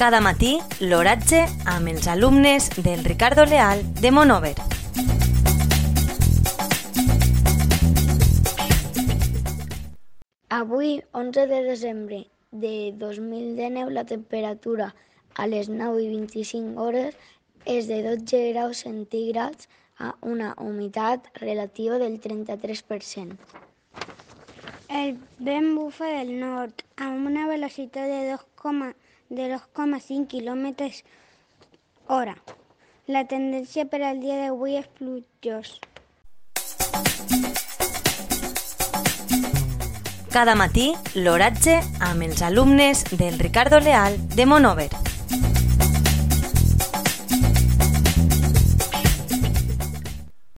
Cada matí, l'oratge amb els alumnes del Ricardo Leal de Monover. Avui, 11 de desembre de 2019, la temperatura a les 9 i 25 hores és de 12 graus centígrads a una humitat relativa del 33%. El vent bufa del nord a una velocidad de 2,5 km hora. La tendencia para el día de hoy es plujosa. Cada matí, l'oratge amb els alumnes del Ricardo Leal de Monover.